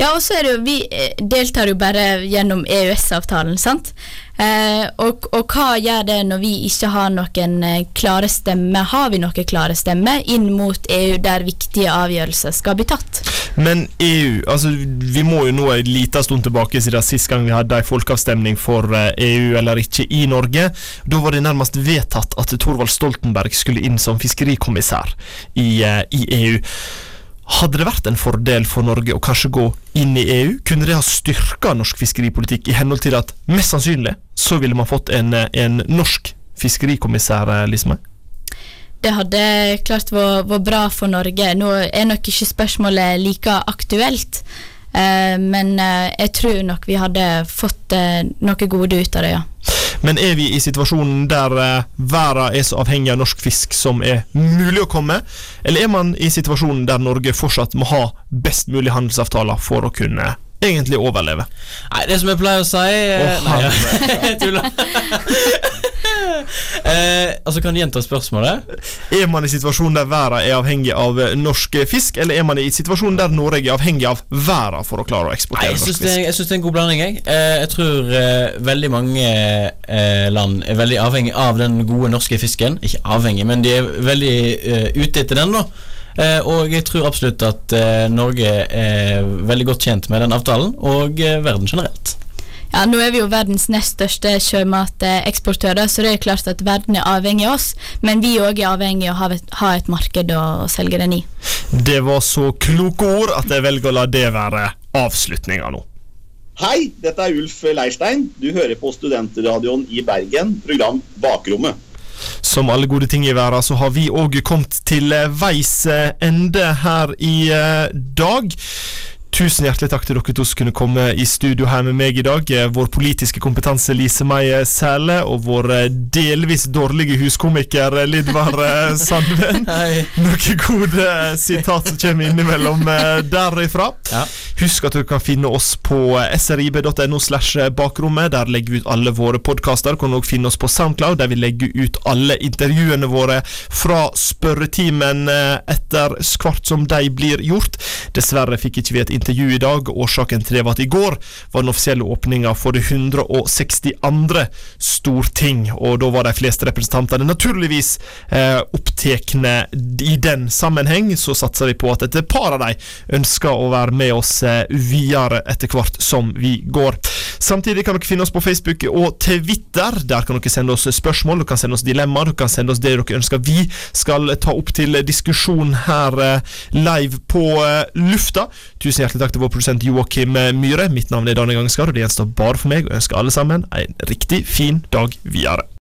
Ja, og så er det jo Vi eh, deltar jo bare gjennom EØS-avtalen, sant? Eh, og, og hva gjør det når vi ikke har noen eh, klare stemmer? Har vi noen klare stemmer inn mot EU der viktige avgjørelser skal bli tatt? Men EU altså Vi må jo nå en liten stund tilbake siden sist gang vi hadde en folkeavstemning for eh, EU eller ikke i Norge. Da var det nærmest vedtatt at Thorvald Stoltenberg skulle inn som fiskerikommissær i, i EU. Hadde det vært en fordel for Norge å kanskje gå inn i EU? Kunne det ha styrka norsk fiskeripolitikk i henhold til at mest sannsynlig så ville man fått en, en norsk fiskerikommissær, Lisme? Det hadde klart vært bra for Norge. Nå er nok ikke spørsmålet like aktuelt, men eh, jeg tror nok vi hadde fått eh, noe gode ut av det, ja. Men er vi i situasjonen der eh, verden er så avhengig av norsk fisk som er mulig å komme, eller er man i situasjonen der Norge fortsatt må ha best mulig handelsavtaler for å kunne egentlig overleve? Nei, det som jeg pleier å si eh, Å, Nei, ja. jeg tuller. Eh, altså, kan du gjenta spørsmålet? Er man i situasjonen der verden er avhengig av eh, norsk fisk, eller er man i situasjonen der Norge er avhengig av verden for å klare å eksportere Nei, syns norsk det, fisk? jeg synes det er en god blanding. Jeg, eh, jeg tror eh, veldig mange eh, land er veldig avhengig av den gode norske fisken. Ikke avhengig, men de er veldig eh, ute etter den. da Eh, og jeg tror absolutt at eh, Norge er veldig godt tjent med den avtalen, og eh, verden generelt. Ja, Nå er vi jo verdens nest største sjømateksportører, så det er klart at verden er avhengig av oss. Men vi òg er avhengig av å ha et, marked å, å selge den i. Det var så kloke ord at jeg velger å la det være avslutninga nå. Hei, dette er Ulf Leirstein. Du hører på Studentradioen i Bergen, program Bakrommet. Som alle gode ting i verden, så har vi òg kommet til veis ende her i eh, dag. Tusen hjertelig takk til dere to som kunne komme i studio her med meg i dag. Eh, Vår politiske kompetanse Lise Mai Sæle og vår eh, delvis dårlige huskomiker eh, Lidvar Sandven. Noen gode sitat som kommer innimellom derifra. Ja. Husk at du kan finne oss på srib.no slash bakrommet. Der legger vi ut alle våre podkaster. Du kan også finne oss på Soundcloud, der vi legger ut alle intervjuene våre fra spørretimen etter hvert som de blir gjort. Dessverre fikk ikke vi et intervju i dag. Årsaken til det var at i går var den offisielle åpninga for det 162. storting, og da var de fleste representantene naturligvis eh, opptekne i den sammenheng. Så satser vi på at et par av dem ønsker å være med oss eh, videre etter hvert som vi går. Samtidig kan dere finne oss på Facebook og Twitter. Der kan dere sende oss spørsmål, dere kan sende oss dilemmaer, dere kan sende oss det dere ønsker vi skal ta opp til diskusjon her eh, live på eh, lufta. Tusen hjertelig takk til vår produsent Joakim eh, Myhre. Mitt navn er Danne Gangskar, og det gjenstår bare for meg å ønske alle sammen en riktig fin dag videre.